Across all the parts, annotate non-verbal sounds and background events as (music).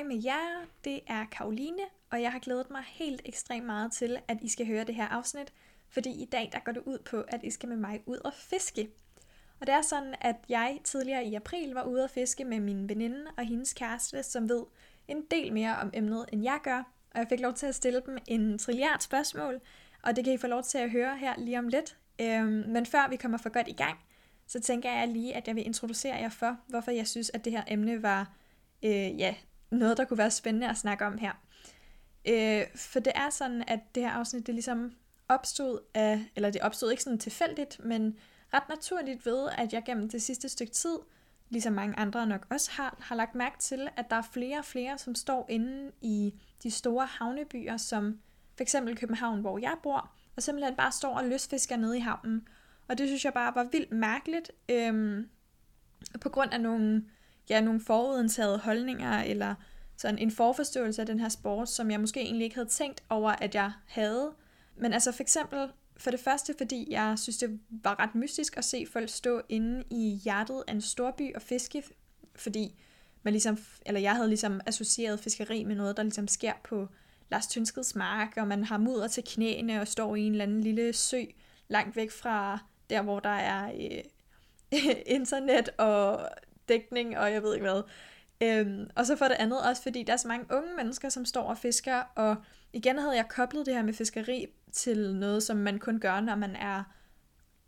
Hej med jer, det er Karoline, og jeg har glædet mig helt ekstremt meget til, at I skal høre det her afsnit, fordi i dag der går det ud på, at I skal med mig ud og fiske. Og det er sådan, at jeg tidligere i april var ude at fiske med min veninde og hendes kæreste, som ved en del mere om emnet, end jeg gør, og jeg fik lov til at stille dem en trilliard spørgsmål, og det kan I få lov til at høre her lige om lidt. Øhm, men før vi kommer for godt i gang, så tænker jeg lige, at jeg vil introducere jer for, hvorfor jeg synes, at det her emne var øh, ja, noget, der kunne være spændende at snakke om her. Øh, for det er sådan, at det her afsnit, det ligesom opstod af, eller det opstod ikke sådan tilfældigt, men ret naturligt ved, at jeg gennem det sidste stykke tid, ligesom mange andre nok også har, har lagt mærke til, at der er flere og flere, som står inde i de store havnebyer, som for eksempel København, hvor jeg bor, og simpelthen bare står og løsfisker nede i havnen. Og det synes jeg bare var vildt mærkeligt, øhm, på grund af nogle, ja, nogle forudindtagede holdninger, eller sådan en forforståelse af den her sport, som jeg måske egentlig ikke havde tænkt over, at jeg havde. Men altså for eksempel, for det første, fordi jeg synes, det var ret mystisk at se folk stå inde i hjertet af en storby og fiske, fordi man ligesom, eller jeg havde ligesom associeret fiskeri med noget, der ligesom sker på Lars Tynskeds mark, og man har mudder til knæene og står i en eller anden lille sø langt væk fra der, hvor der er øh, (laughs) internet og dækning og jeg ved ikke hvad. Øhm, og så for det andet også, fordi der er så mange unge mennesker, som står og fisker, og igen havde jeg koblet det her med fiskeri til noget, som man kun gør, når man er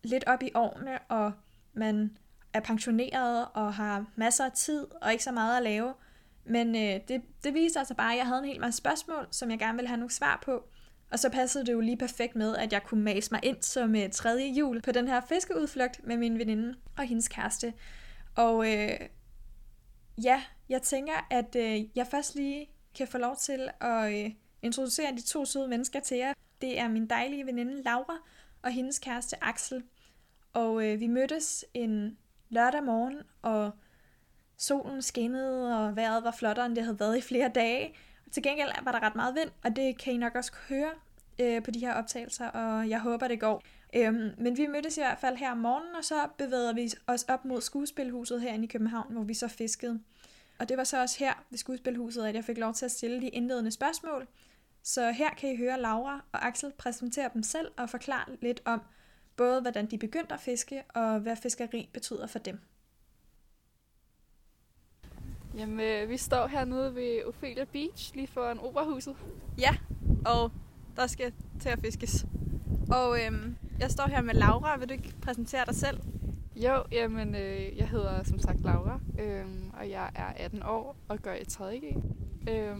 lidt op i årene, og man er pensioneret og har masser af tid og ikke så meget at lave. Men øh, det, det viste altså bare, at jeg havde en hel masse spørgsmål, som jeg gerne ville have nogle svar på. Og så passede det jo lige perfekt med, at jeg kunne mase mig ind som øh, tredje jul på den her fiskeudflugt med min veninde og hendes kæreste. Og øh, ja, jeg tænker, at øh, jeg først lige kan få lov til at øh, introducere de to søde mennesker til jer. Det er min dejlige veninde Laura og hendes kæreste Axel. Og øh, vi mødtes en lørdag morgen, og solen skinnede, og vejret var flottere, end det havde været i flere dage. Til gengæld var der ret meget vind, og det kan I nok også høre øh, på de her optagelser, og jeg håber, det går. Øhm, men vi mødtes i hvert fald her om morgenen, og så bevægede vi os op mod skuespilhuset herinde i København, hvor vi så fiskede. Og det var så også her ved skuespilhuset, at jeg fik lov til at stille de indledende spørgsmål. Så her kan I høre Laura og Axel præsentere dem selv og forklare lidt om både, hvordan de begyndte at fiske, og hvad fiskeri betyder for dem. Jamen, øh, vi står hernede ved Ophelia Beach, lige foran operahuset. Ja, og der skal til at fiskes. Og øhm, jeg står her med Laura. Vil du ikke præsentere dig selv? Jo, jamen, øh, jeg hedder som sagt Laura, øh, og jeg er 18 år og gør i 3.G. Øh,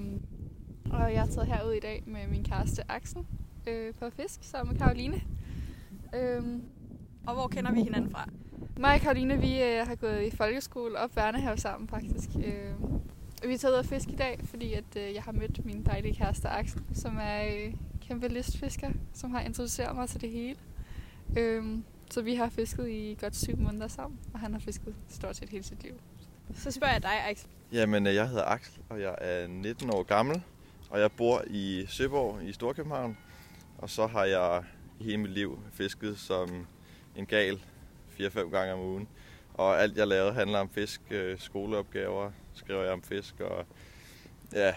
og jeg er taget herud i dag med min kæreste Axel øh, på fisk sammen med Karoline. Øh, Og hvor kender vi hinanden fra? mig og Karoline, vi øh, har gået i folkeskole og børnehave sammen faktisk. Øh, og vi er taget ud at fiske i dag, fordi at, øh, jeg har mødt min dejlige kæreste Axel, som er øh, kæmpe lystfisker, som har introduceret mig til det hele. Øh, så vi har fisket i godt syv måneder sammen, og han har fisket stort set hele sit liv. Så spørger jeg dig, Axel. Jamen, øh, jeg hedder Axel, og jeg er 19 år gammel, og jeg bor i Søborg i Storkøbenhavn. Og så har jeg hele mit liv fisket som en gal 4-5 gange om ugen. Og alt jeg lavede handler om fisk, øh, skoleopgaver, skriver jeg om fisk, og ja,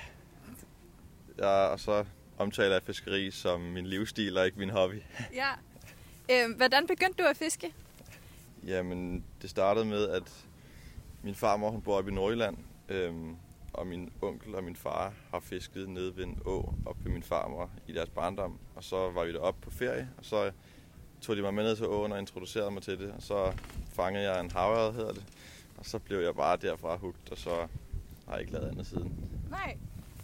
jeg, og så omtaler jeg fiskeri som min livsstil og ikke min hobby. Ja. (laughs) Øhm, hvordan begyndte du at fiske? Jamen, det startede med, at min farmor hun bor oppe i Nordjylland, øhm, og min onkel og min far har fisket nede ved en å op ved min farmor i deres barndom. Og så var vi deroppe på ferie, og så tog de mig med ned til åen og introducerede mig til det. Og så fangede jeg en havørred, hedder det. Og så blev jeg bare derfra hugt, og så har jeg ikke lavet andet siden. Nej.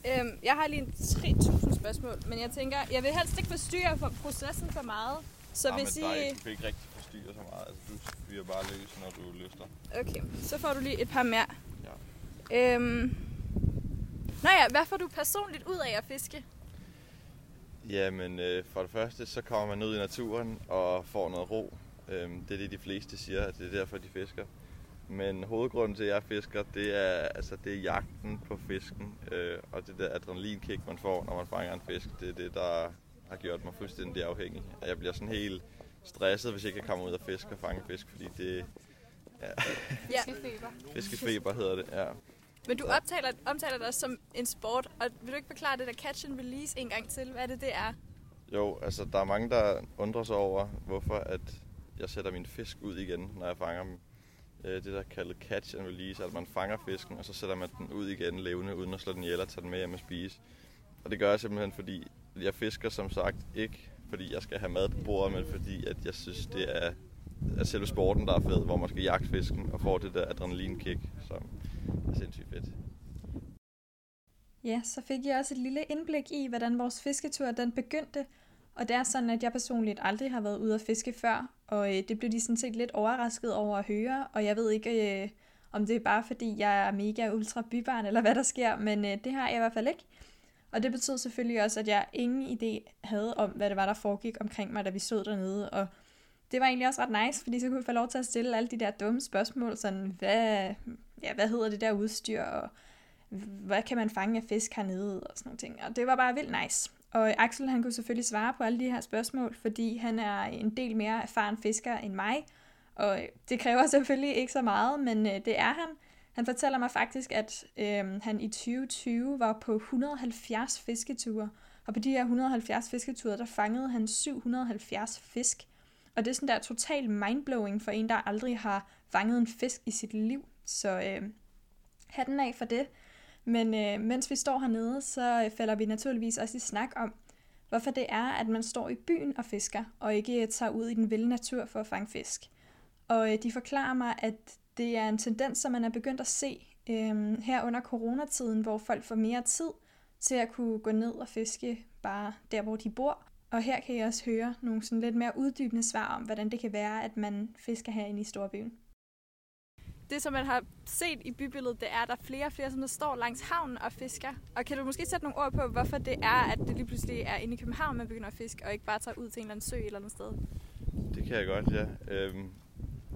Øhm, jeg har lige en 3.000 spørgsmål, men jeg tænker, jeg vil helst ikke forstyrre for processen for meget. Så Ah, hvis men dig, I... du kan ikke rigtig forstyrre så meget. Altså, du fyrer bare løs, når du lyster. Okay, så får du lige et par mere. Ja. Øhm... Nå ja, hvad får du personligt ud af at fiske? Jamen, øh, for det første, så kommer man ud i naturen og får noget ro. Øhm, det er det, de fleste siger, at det er derfor, de fisker. Men hovedgrunden til, at jeg fisker, det er, altså, det er jagten på fisken. Øh, og det der adrenalinkick, man får, når man fanger en fisk, det er det, der har gjort mig fuldstændig afhængig. Og jeg bliver sådan helt stresset, hvis jeg ikke kan komme ud og fiske og fange fisk, fordi det... Ja, Ja. Fiskefeber. fiskefeber hedder det, ja. Men du optaler, omtaler det også som en sport, og vil du ikke forklare det der catch and release en gang til? Hvad er det, det er? Jo, altså der er mange, der undrer sig over, hvorfor at jeg sætter min fisk ud igen, når jeg fanger dem. Øh, det der kaldet catch and release, at man fanger fisken, og så sætter man den ud igen levende, uden at slå den ihjel og tage den med hjem og spise. Og det gør jeg simpelthen, fordi jeg fisker som sagt ikke, fordi jeg skal have mad på bordet, men fordi at jeg synes, det er, er selve sporten, der er fed, hvor man skal jagte fisken og få det der adrenalinkick, som er sindssygt fedt. Ja, så fik jeg også et lille indblik i, hvordan vores fisketur den begyndte. Og det er sådan, at jeg personligt aldrig har været ude at fiske før, og øh, det blev de sådan set lidt overrasket over at høre, og jeg ved ikke, øh, om det er bare fordi, jeg er mega ultra bybarn, eller hvad der sker, men øh, det har jeg i hvert fald ikke. Og det betød selvfølgelig også, at jeg ingen idé havde om, hvad det var, der foregik omkring mig, da vi stod dernede, og det var egentlig også ret nice, fordi så kunne vi få lov til at stille alle de der dumme spørgsmål, sådan, hvad, ja, hvad hedder det der udstyr, og hvad kan man fange af fisk hernede, og sådan nogle ting. Og det var bare vildt nice. Og Axel han kunne selvfølgelig svare på alle de her spørgsmål, fordi han er en del mere erfaren fisker end mig. Og det kræver selvfølgelig ikke så meget, men øh, det er han. Han fortæller mig faktisk, at øh, han i 2020 var på 170 fisketure. Og på de her 170 fisketure, der fangede han 770 fisk. Og det er sådan der total mindblowing for en, der aldrig har fanget en fisk i sit liv. Så øh, hatten af for det. Men øh, mens vi står hernede, så øh, falder vi naturligvis også i snak om, hvorfor det er, at man står i byen og fisker, og ikke øh, tager ud i den vilde natur for at fange fisk. Og øh, de forklarer mig, at det er en tendens, som man er begyndt at se øh, her under coronatiden, hvor folk får mere tid til at kunne gå ned og fiske bare der, hvor de bor. Og her kan jeg også høre nogle sådan lidt mere uddybende svar om, hvordan det kan være, at man fisker herinde i storbyen det, som man har set i bybilledet, det er, at der er flere og flere, som der står langs havnen og fisker. Og kan du måske sætte nogle ord på, hvorfor det er, at det lige pludselig er inde i København, man begynder at fiske, og ikke bare tager ud til en eller anden sø et eller andet sted? Det kan jeg godt, ja. Øhm,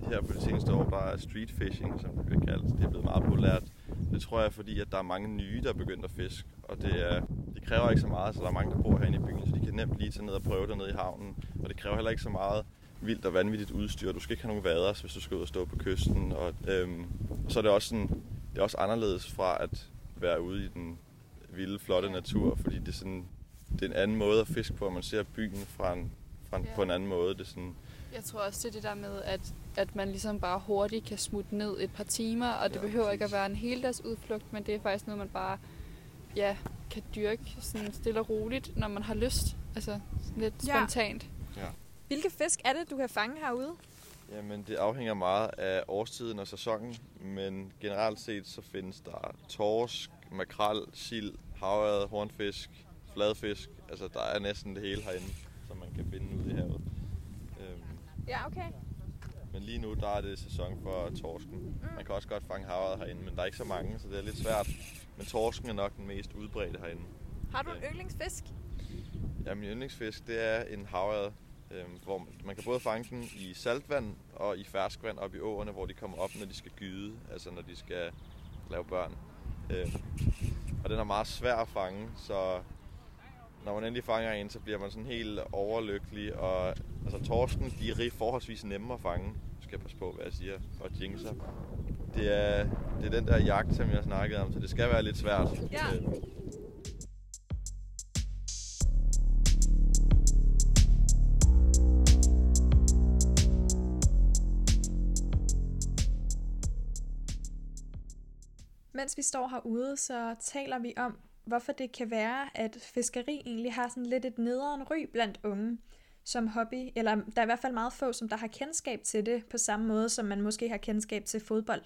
her på det seneste år, der er street fishing, som det bliver kaldt. Det er blevet meget populært. Det tror jeg, fordi at der er mange nye, der er begyndt at fiske. Og det, er, det kræver ikke så meget, så der er mange, der bor herinde i byen, så de kan nemt lige tage ned og prøve dernede i havnen. Og det kræver heller ikke så meget vildt og vanvittigt udstyr. Du skal ikke have nogen vaders, hvis du skal ud og stå på kysten. Og, øhm, så er det også, sådan, det er også anderledes fra at være ude i den vilde, flotte natur, fordi det er, sådan, det er en anden måde at fiske på, og man ser byen fra en, fra en, ja. på en anden måde. Det er sådan, jeg tror også, det er det der med, at, at man ligesom bare hurtigt kan smutte ned et par timer, og det ja, behøver ikke at være en hel dags udflugt, men det er faktisk noget, man bare ja, kan dyrke sådan stille og roligt, når man har lyst. Altså lidt ja. spontant. Ja. Hvilke fisk er det, du kan fange herude? Jamen, det afhænger meget af årstiden og sæsonen, men generelt set så findes der torsk, makrel, sild, havørred, hornfisk, fladfisk. Altså, der er næsten det hele herinde, som man kan finde ud i havet. Ja, okay. Men lige nu, der er det sæson for torsken. Mm. Man kan også godt fange havørred herinde, men der er ikke så mange, så det er lidt svært. Men torsken er nok den mest udbredte herinde. Har du en yndlingsfisk? Ja, min yndlingsfisk, det er en havørred øh, hvor man kan både fange den i saltvand og i ferskvand op i åerne, hvor de kommer op, når de skal gyde, altså når de skal lave børn. Øh, og den er meget svær at fange, så når man endelig fanger en, så bliver man sådan helt overlykkelig. Og altså torsken, de er forholdsvis nemme at fange. Nu skal jeg passe på, hvad jeg siger, og jinxer. Det er, det er den der jagt, som jeg snakkede om, så det skal være lidt svært. Ja. Mens vi står herude, så taler vi om, hvorfor det kan være, at fiskeri egentlig har sådan lidt et nederen ry blandt unge som hobby, eller der er i hvert fald meget få, som der har kendskab til det, på samme måde som man måske har kendskab til fodbold.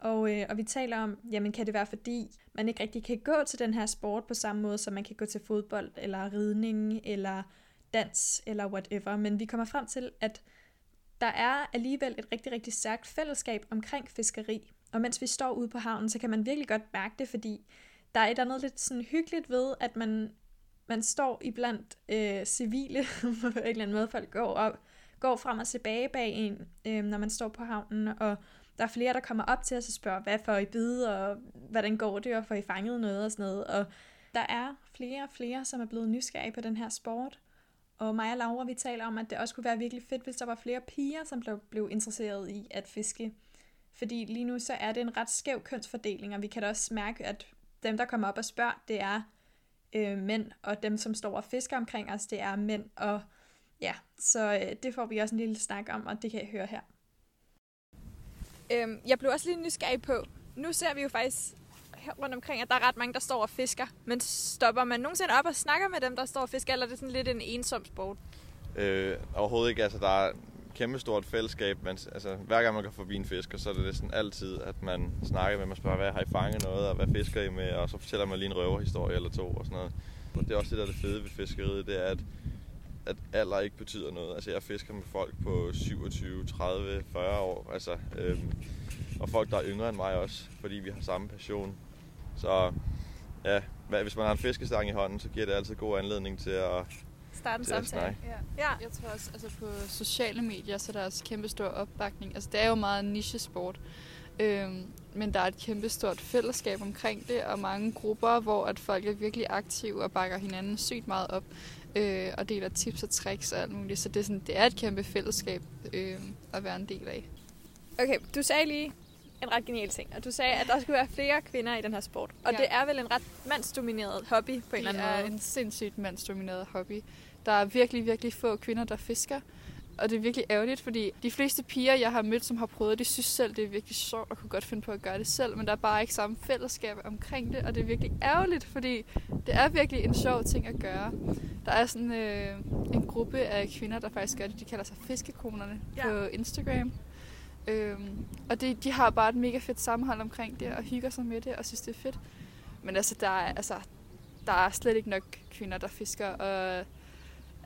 Og, øh, og vi taler om, jamen kan det være fordi, man ikke rigtig kan gå til den her sport på samme måde, som man kan gå til fodbold, eller ridning, eller dans, eller whatever. Men vi kommer frem til, at der er alligevel et rigtig, rigtig stærkt fællesskab omkring fiskeri. Og mens vi står ude på havnen, så kan man virkelig godt mærke det, fordi der er et andet lidt sådan hyggeligt ved, at man, man står iblandt øh, civile, (laughs) på en eller anden måde folk går, op, går frem og tilbage bag en, øh, når man står på havnen, og der er flere, der kommer op til os og spørger, hvad får I bide, og hvordan går det, og får I fanget noget og sådan noget. Og der er flere og flere, som er blevet nysgerrige på den her sport. Og mig og Laura, vi taler om, at det også kunne være virkelig fedt, hvis der var flere piger, som blev, blev interesseret i at fiske. Fordi lige nu så er det en ret skæv kønsfordeling, og vi kan da også mærke, at dem, der kommer op og spørger, det er øh, mænd, og dem, som står og fisker omkring os, det er mænd. Og ja, så øh, det får vi også en lille snak om, og det kan I høre her. Øhm, jeg blev også lige nysgerrig på, nu ser vi jo faktisk her rundt omkring, at der er ret mange, der står og fisker. Men stopper man nogensinde op og snakker med dem, der står og fisker, eller er det sådan lidt en ensom sport? Øh, overhovedet ikke. Altså, der er kæmpe stort fællesskab. Men, altså, hver gang man går forbi en fisker, så er det næsten altid, at man snakker med, man spørger, hvad har I fanget noget, og hvad fisker I med? Og så fortæller man lige en røverhistorie eller to og sådan noget. Og det er også det, der er det fede ved fiskeriet, det er, at, at alder ikke betyder noget. Altså, jeg fisker med folk på 27, 30, 40 år. Altså, øhm, og folk, der er yngre end mig også, fordi vi har samme passion. Så ja, hvis man har en fiskestang i hånden, så giver det altid god anledning til at starte en samtale. Ja. ja. Jeg tror også, altså på sociale medier, så er der også kæmpe stor opbakning. Altså det er jo meget nichesport. Øhm, men der er et kæmpe stort fællesskab omkring det, og mange grupper, hvor at folk er virkelig aktive og bakker hinanden sygt meget op, øh, og deler tips og tricks og alt muligt. Så det er, sådan, det er et kæmpe fællesskab øh, at være en del af. Okay, du sagde lige en ret genial ting, og du sagde, at der skulle være flere kvinder i den her sport. Og ja. det er vel en ret mandsdomineret hobby på en det eller anden måde? Det er en sindssygt mandsdomineret hobby. Der er virkelig, virkelig få kvinder, der fisker. Og det er virkelig ærgerligt, fordi de fleste piger, jeg har mødt, som har prøvet det, synes selv, det er virkelig sjovt og kunne godt finde på at gøre det selv, men der er bare ikke samme fællesskab omkring det, og det er virkelig ærgerligt, fordi det er virkelig en sjov ting at gøre. Der er sådan øh, en gruppe af kvinder, der faktisk gør det, de kalder sig fiskekonerne ja. på Instagram. Øhm, og det, de har bare et mega fedt sammenhold omkring det, og hygger sig med det, og synes, det er fedt. Men altså, der er, altså, der er slet ikke nok kvinder, der fisker, og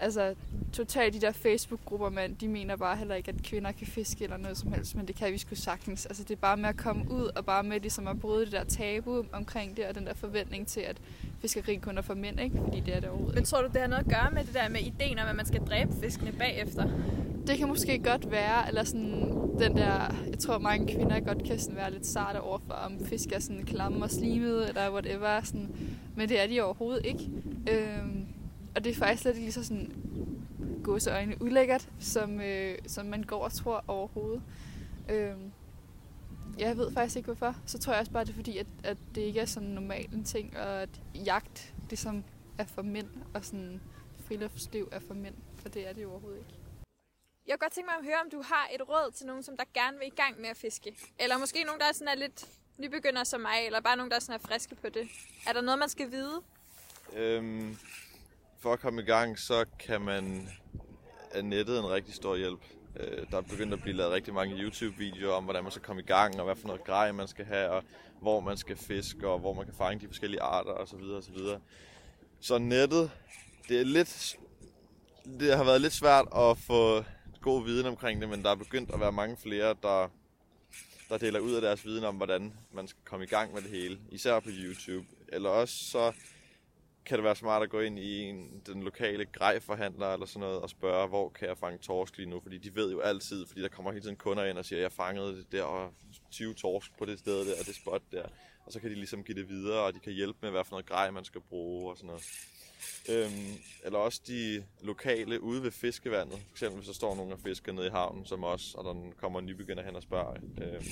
altså, totalt de der Facebook-grupper, man, de mener bare heller ikke, at kvinder kan fiske eller noget som helst, men det kan vi sgu sagtens. Altså, det er bare med at komme ud, og bare med ligesom at bryde det der tabu omkring det, og den der forventning til, at fiskeri kun er for mænd, ikke? Fordi det er det overhovedet Men tror du, det har noget at gøre med det der med ideen om, at man skal dræbe fiskene bagefter? Det kan måske godt være, eller sådan den der, jeg tror mange kvinder godt kan sådan være lidt sarte overfor, om fisk er sådan klamme og slimede, eller whatever, sådan. men det er de overhovedet ikke. Øhm, og det er faktisk lidt lige så sådan gåseøjne ulækkert, som, øh, som man går og tror overhovedet. Øhm, jeg ved faktisk ikke hvorfor. Så tror jeg også bare, det er fordi, at, at det ikke er sådan normalt en ting, og at jagt ligesom er for mænd, og sådan friluftsliv er for mænd, for det er det jo overhovedet ikke. Jeg kunne godt tænke mig at høre, om du har et råd til nogen, som der gerne vil i gang med at fiske. Eller måske nogen, der er, sådan er lidt nybegynder som mig, eller bare nogen, der er, sådan er friske på det. Er der noget, man skal vide? Øhm, for at komme i gang, så kan man er nettet en rigtig stor hjælp. Øh, der er begyndt at blive lavet rigtig mange YouTube-videoer om, hvordan man skal komme i gang, og hvad for noget grej man skal have, og hvor man skal fiske, og hvor man kan fange de forskellige arter osv. osv. Så nettet, det er lidt, det har været lidt svært at få god viden omkring det, men der er begyndt at være mange flere, der, der deler ud af deres viden om, hvordan man skal komme i gang med det hele, især på YouTube. Eller også så kan det være smart at gå ind i en, den lokale grejforhandler eller sådan noget og spørge, hvor kan jeg fange torsk lige nu? Fordi de ved jo altid, fordi der kommer hele tiden kunder ind og siger, jeg fangede det der og 20 torsk på det sted der og det spot der. Og så kan de ligesom give det videre, og de kan hjælpe med, hvad for noget grej man skal bruge og sådan noget. Øhm, eller også de lokale ude ved fiskevandet. For eksempel hvis der står nogen og fisker nede i havnen som os, og der kommer en nybegynder hen og spørger. Øhm,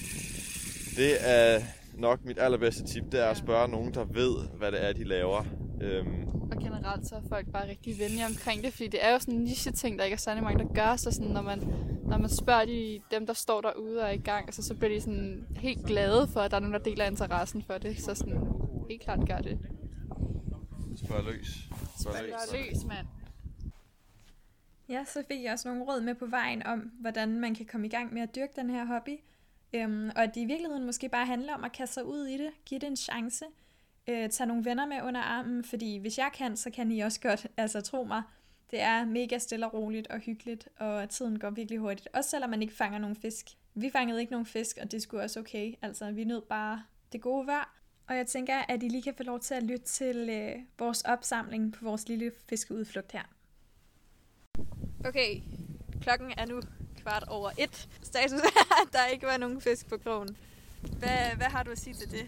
det er nok mit allerbedste tip, det er at spørge nogen, der ved, hvad det er, de laver. Øhm. Og generelt så er folk bare rigtig venlige omkring det, fordi det er jo sådan en niche-ting, der ikke er særlig mange, der gør. Så sådan, når man, når man spørger de, dem, der står derude og er i gang, altså, så bliver de sådan helt glade for, at der er nogen, der deler interessen for det. Så sådan, helt klart gør det. Spørg løs. Spørg løs, mand. Ja, så fik jeg også nogle råd med på vejen om, hvordan man kan komme i gang med at dyrke den her hobby. Øhm, og at det i virkeligheden måske bare handler om at kaste sig ud i det, give det en chance, øh, tage nogle venner med under armen, fordi hvis jeg kan, så kan I også godt, altså tro mig, det er mega stille og roligt og hyggeligt, og tiden går virkelig hurtigt, også selvom man ikke fanger nogen fisk. Vi fangede ikke nogen fisk, og det skulle også okay, altså vi nød bare det gode vejr, og jeg tænker, at I lige kan få lov til at lytte til øh, vores opsamling på vores lille fiskeudflugt her. Okay, klokken er nu kvart over et. Status er, at der ikke var nogen fisk på krogen. Hvad, hvad har du at sige til det?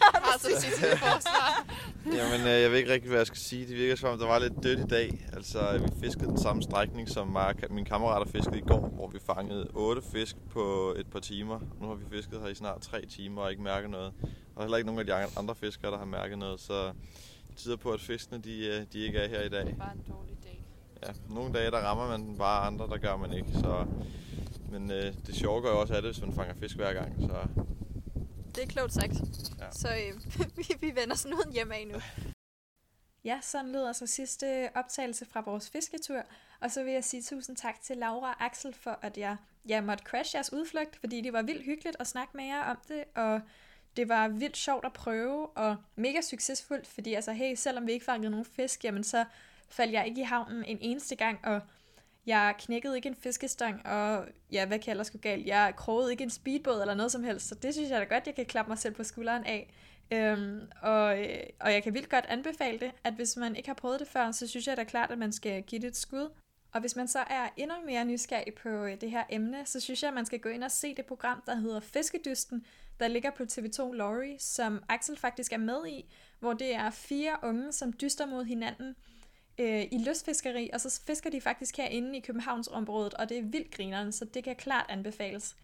(laughs) har så sit til forsvar. (laughs) Jamen, øh, jeg ved ikke rigtig, hvad jeg skal sige. Det virker som om, der var lidt dødt i dag. Altså, vi fiskede den samme strækning, som mig, mine kammerater fiskede i går, hvor vi fangede otte fisk på et par timer. Nu har vi fisket her i snart tre timer og ikke mærket noget. Og heller ikke nogen af de andre fiskere, der har mærket noget. Så det tyder på, at fiskene de, øh, de ikke er her i dag. Det var en dårlig dag. Ja, nogle dage, der rammer man den bare, andre, der gør man ikke. Så, men øh, det sjove gør jo også af det, hvis man fanger fisk hver gang. Så Det er klogt sagt. Ja. Så øh, (laughs) vi, vi vender sådan noget hjem af nu. Ja, sådan lyder så sidste optagelse fra vores fisketur. Og så vil jeg sige tusind tak til Laura og Axel for, at jeg, jeg måtte crash jeres udflugt, fordi det var vildt hyggeligt at snakke med jer om det, og det var vildt sjovt at prøve, og mega succesfuldt, fordi altså, hey, selvom vi ikke fangede nogen fisk, jamen så faldt jeg ikke i havnen en eneste gang, og jeg knækkede ikke en fiskestang, og ja, hvad kan jeg ellers gå galt? Jeg krogede ikke en speedbåd eller noget som helst, så det synes jeg da godt, jeg kan klappe mig selv på skulderen af. Øhm, og, øh, og jeg kan vildt godt anbefale det, at hvis man ikke har prøvet det før, så synes jeg da klart, at man skal give det et skud. Og hvis man så er endnu mere nysgerrig på øh, det her emne, så synes jeg, at man skal gå ind og se det program, der hedder Fiskedysten, der ligger på TV2 Lorry, som Axel faktisk er med i, hvor det er fire unge, som dyster mod hinanden øh, i lystfiskeri, og så fisker de faktisk herinde i Københavnsområdet, og det er vildt grineren, så det kan klart anbefales.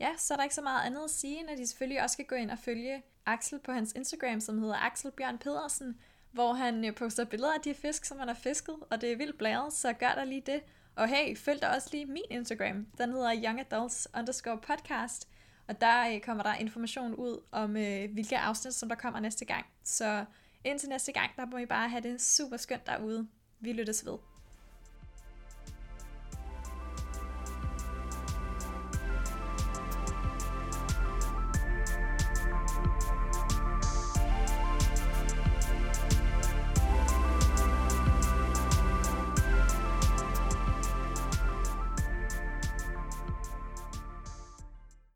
Ja, så er der ikke så meget andet at sige, end at de selvfølgelig også skal gå ind og følge Axel på hans Instagram, som hedder Axel Bjørn Pedersen, hvor han øh, poster billeder af de fisk, som han har fisket, og det er vildt blæret, så gør der lige det. Og hey, følg da også lige min Instagram. Den hedder Young Adults underscore podcast. Og der øh, kommer der information ud om, øh, hvilke afsnit, som der kommer næste gang. Så indtil næste gang, der må I bare have det super skønt derude. Vi lyttes ved.